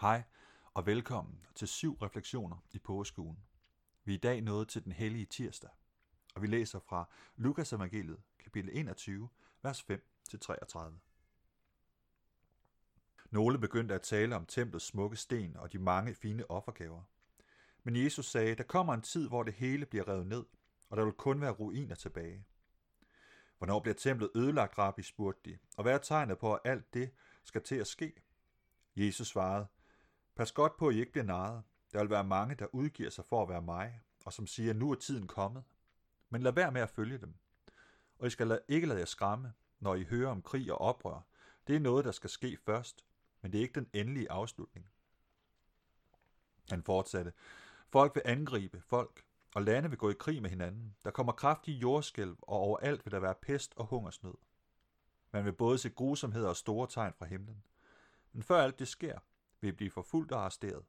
Hej og velkommen til syv refleksioner i påskeugen. Vi er i dag nået til den hellige tirsdag, og vi læser fra Lukas evangeliet, kapitel 21, vers 5-33. Nogle begyndte at tale om templets smukke sten og de mange fine offergaver. Men Jesus sagde, der kommer en tid, hvor det hele bliver revet ned, og der vil kun være ruiner tilbage. Hvornår bliver templet ødelagt, rabbi, spurgte de, og hvad er tegnet på, at alt det skal til at ske? Jesus svarede, Pas godt på, at I ikke bliver narret. Der vil være mange, der udgiver sig for at være mig, og som siger, nu er tiden kommet. Men lad være med at følge dem. Og I skal ikke lade jer skræmme, når I hører om krig og oprør. Det er noget, der skal ske først, men det er ikke den endelige afslutning. Han fortsatte. Folk vil angribe folk, og lande vil gå i krig med hinanden. Der kommer kraftige jordskælv, og overalt vil der være pest og hungersnød. Man vil både se grusomheder og store tegn fra himlen. Men før alt det sker, vil blive forfulgt og arresteret.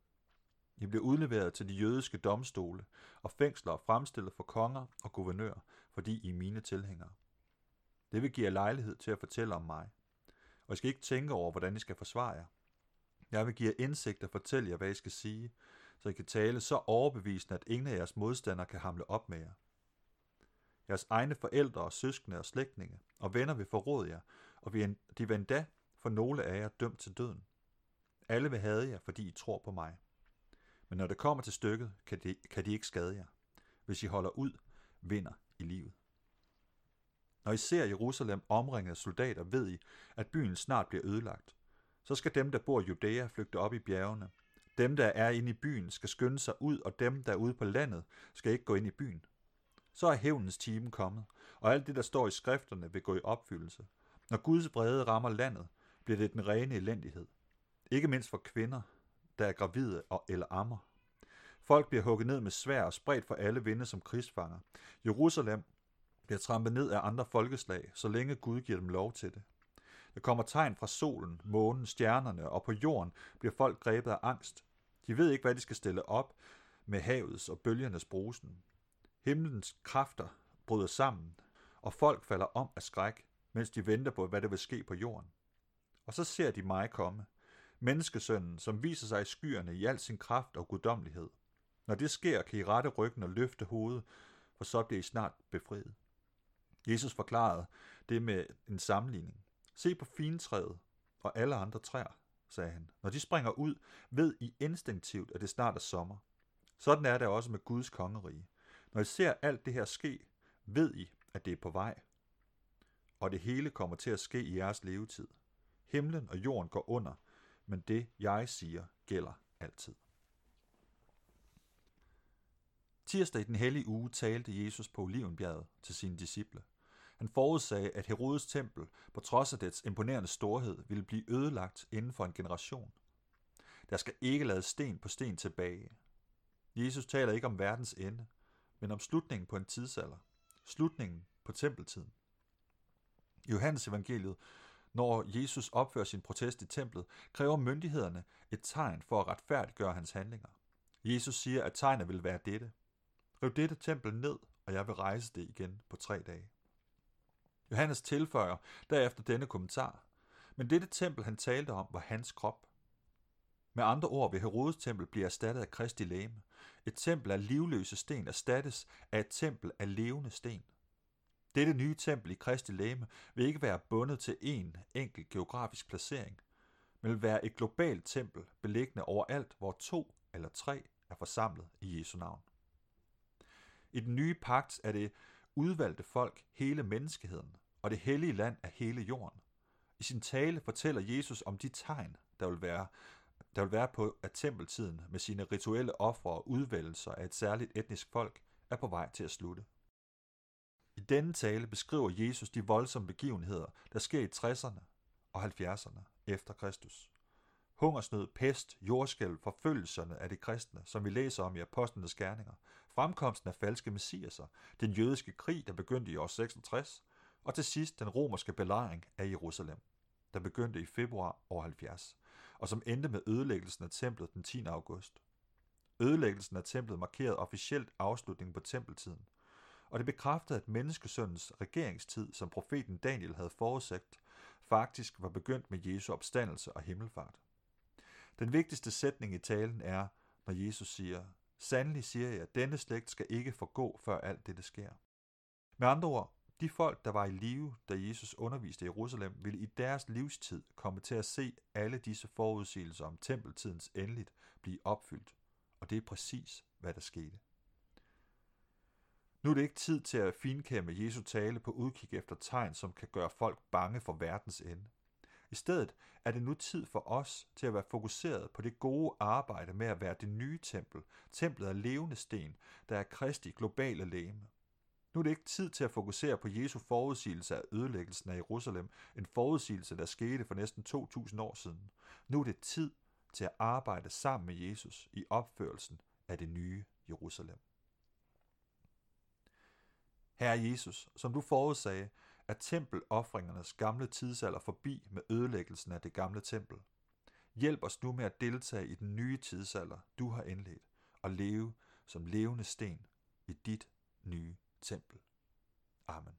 I bliver udleveret til de jødiske domstole og fængsler og fremstillet for konger og guvernører, fordi I er mine tilhængere. Det vil give jer lejlighed til at fortælle om mig. Og I skal ikke tænke over, hvordan I skal forsvare jer. Jeg vil give jer indsigt og fortælle jer, hvad I skal sige, så I kan tale så overbevisende, at ingen af jeres modstandere kan hamle op med jer. Jeres egne forældre og søskende og slægtninge og venner vil forråde jer, og de vil endda for nogle af jer dømt til døden. Alle vil have jer, fordi I tror på mig. Men når det kommer til stykket, kan de, kan de ikke skade jer. Hvis I holder ud, vinder i livet. Når I ser Jerusalem omringet af soldater, ved I, at byen snart bliver ødelagt. Så skal dem, der bor i Judæa, flygte op i bjergene. Dem, der er inde i byen, skal skynde sig ud, og dem, der er ude på landet, skal ikke gå ind i byen. Så er hævnens time kommet, og alt det, der står i skrifterne, vil gå i opfyldelse. Når Guds brede rammer landet, bliver det den rene elendighed. Ikke mindst for kvinder, der er gravide og eller ammer. Folk bliver hugget ned med svær og spredt for alle vinde som krigsfanger. Jerusalem bliver trampet ned af andre folkeslag, så længe Gud giver dem lov til det. Der kommer tegn fra solen, månen, stjernerne, og på jorden bliver folk grebet af angst. De ved ikke, hvad de skal stille op med havets og bølgernes brusen. Himlens kræfter bryder sammen, og folk falder om af skræk, mens de venter på, hvad der vil ske på jorden. Og så ser de mig komme, menneskesønnen, som viser sig i skyerne i al sin kraft og guddommelighed. Når det sker, kan I rette ryggen og løfte hovedet, for så bliver I snart befriet. Jesus forklarede det med en sammenligning. Se på fintræet og alle andre træer, sagde han. Når de springer ud, ved I instinktivt, at det snart er sommer. Sådan er det også med Guds kongerige. Når I ser alt det her ske, ved I, at det er på vej. Og det hele kommer til at ske i jeres levetid. Himlen og jorden går under, men det, jeg siger, gælder altid. Tirsdag i den hellige uge talte Jesus på Olivenbjerget til sine disciple. Han forudsagde, at Herodes tempel, på trods af dets imponerende storhed, ville blive ødelagt inden for en generation. Der skal ikke lade sten på sten tilbage. Jesus taler ikke om verdens ende, men om slutningen på en tidsalder. Slutningen på tempeltiden. I Johannes evangeliet når Jesus opfører sin protest i templet, kræver myndighederne et tegn for at retfærdiggøre hans handlinger. Jesus siger, at tegnet vil være dette. Riv dette tempel ned, og jeg vil rejse det igen på tre dage. Johannes tilføjer derefter denne kommentar. Men dette tempel, han talte om, var hans krop. Med andre ord vil Herodes tempel blive erstattet af Kristi læme. Et tempel af livløse sten erstattes af et tempel af levende sten. Dette nye tempel i Kristi læme vil ikke være bundet til en enkelt geografisk placering, men vil være et globalt tempel beliggende overalt, hvor to eller tre er forsamlet i Jesu navn. I den nye pagt er det udvalgte folk hele menneskeheden, og det hellige land er hele jorden. I sin tale fortæller Jesus om de tegn, der vil være, der vil være på, at tempeltiden med sine rituelle ofre og udvælgelser af et særligt etnisk folk er på vej til at slutte. I denne tale beskriver Jesus de voldsomme begivenheder, der sker i 60'erne og 70'erne efter Kristus. Hungersnød, pest, jordskælv, forfølgelserne af de kristne, som vi læser om i apostlenes gerninger, fremkomsten af falske messiaser, den jødiske krig, der begyndte i år 66, og til sidst den romerske belejring af Jerusalem, der begyndte i februar år 70, og som endte med ødelæggelsen af templet den 10. august. Ødelæggelsen af templet markerede officielt afslutningen på tempeltiden – og det bekræftede, at menneskesøndens regeringstid, som profeten Daniel havde forudsagt, faktisk var begyndt med Jesu opstandelse og himmelfart. Den vigtigste sætning i talen er, når Jesus siger, Sandelig siger jeg, at denne slægt skal ikke forgå, før alt dette sker. Med andre ord, de folk, der var i live, da Jesus underviste i Jerusalem, ville i deres livstid komme til at se alle disse forudsigelser om tempeltidens endeligt blive opfyldt. Og det er præcis, hvad der skete. Nu er det ikke tid til at finkæmme Jesu tale på udkig efter tegn, som kan gøre folk bange for verdens ende. I stedet er det nu tid for os til at være fokuseret på det gode arbejde med at være det nye tempel, templet af levende sten, der er Kristi globale læme. Nu er det ikke tid til at fokusere på Jesu forudsigelse af ødelæggelsen af Jerusalem, en forudsigelse, der skete for næsten 2000 år siden. Nu er det tid til at arbejde sammen med Jesus i opførelsen af det nye Jerusalem. Herre Jesus, som du forudsagde, er tempeloffringernes gamle tidsalder forbi med ødelæggelsen af det gamle tempel. Hjælp os nu med at deltage i den nye tidsalder, du har indledt, og leve som levende sten i dit nye tempel. Amen.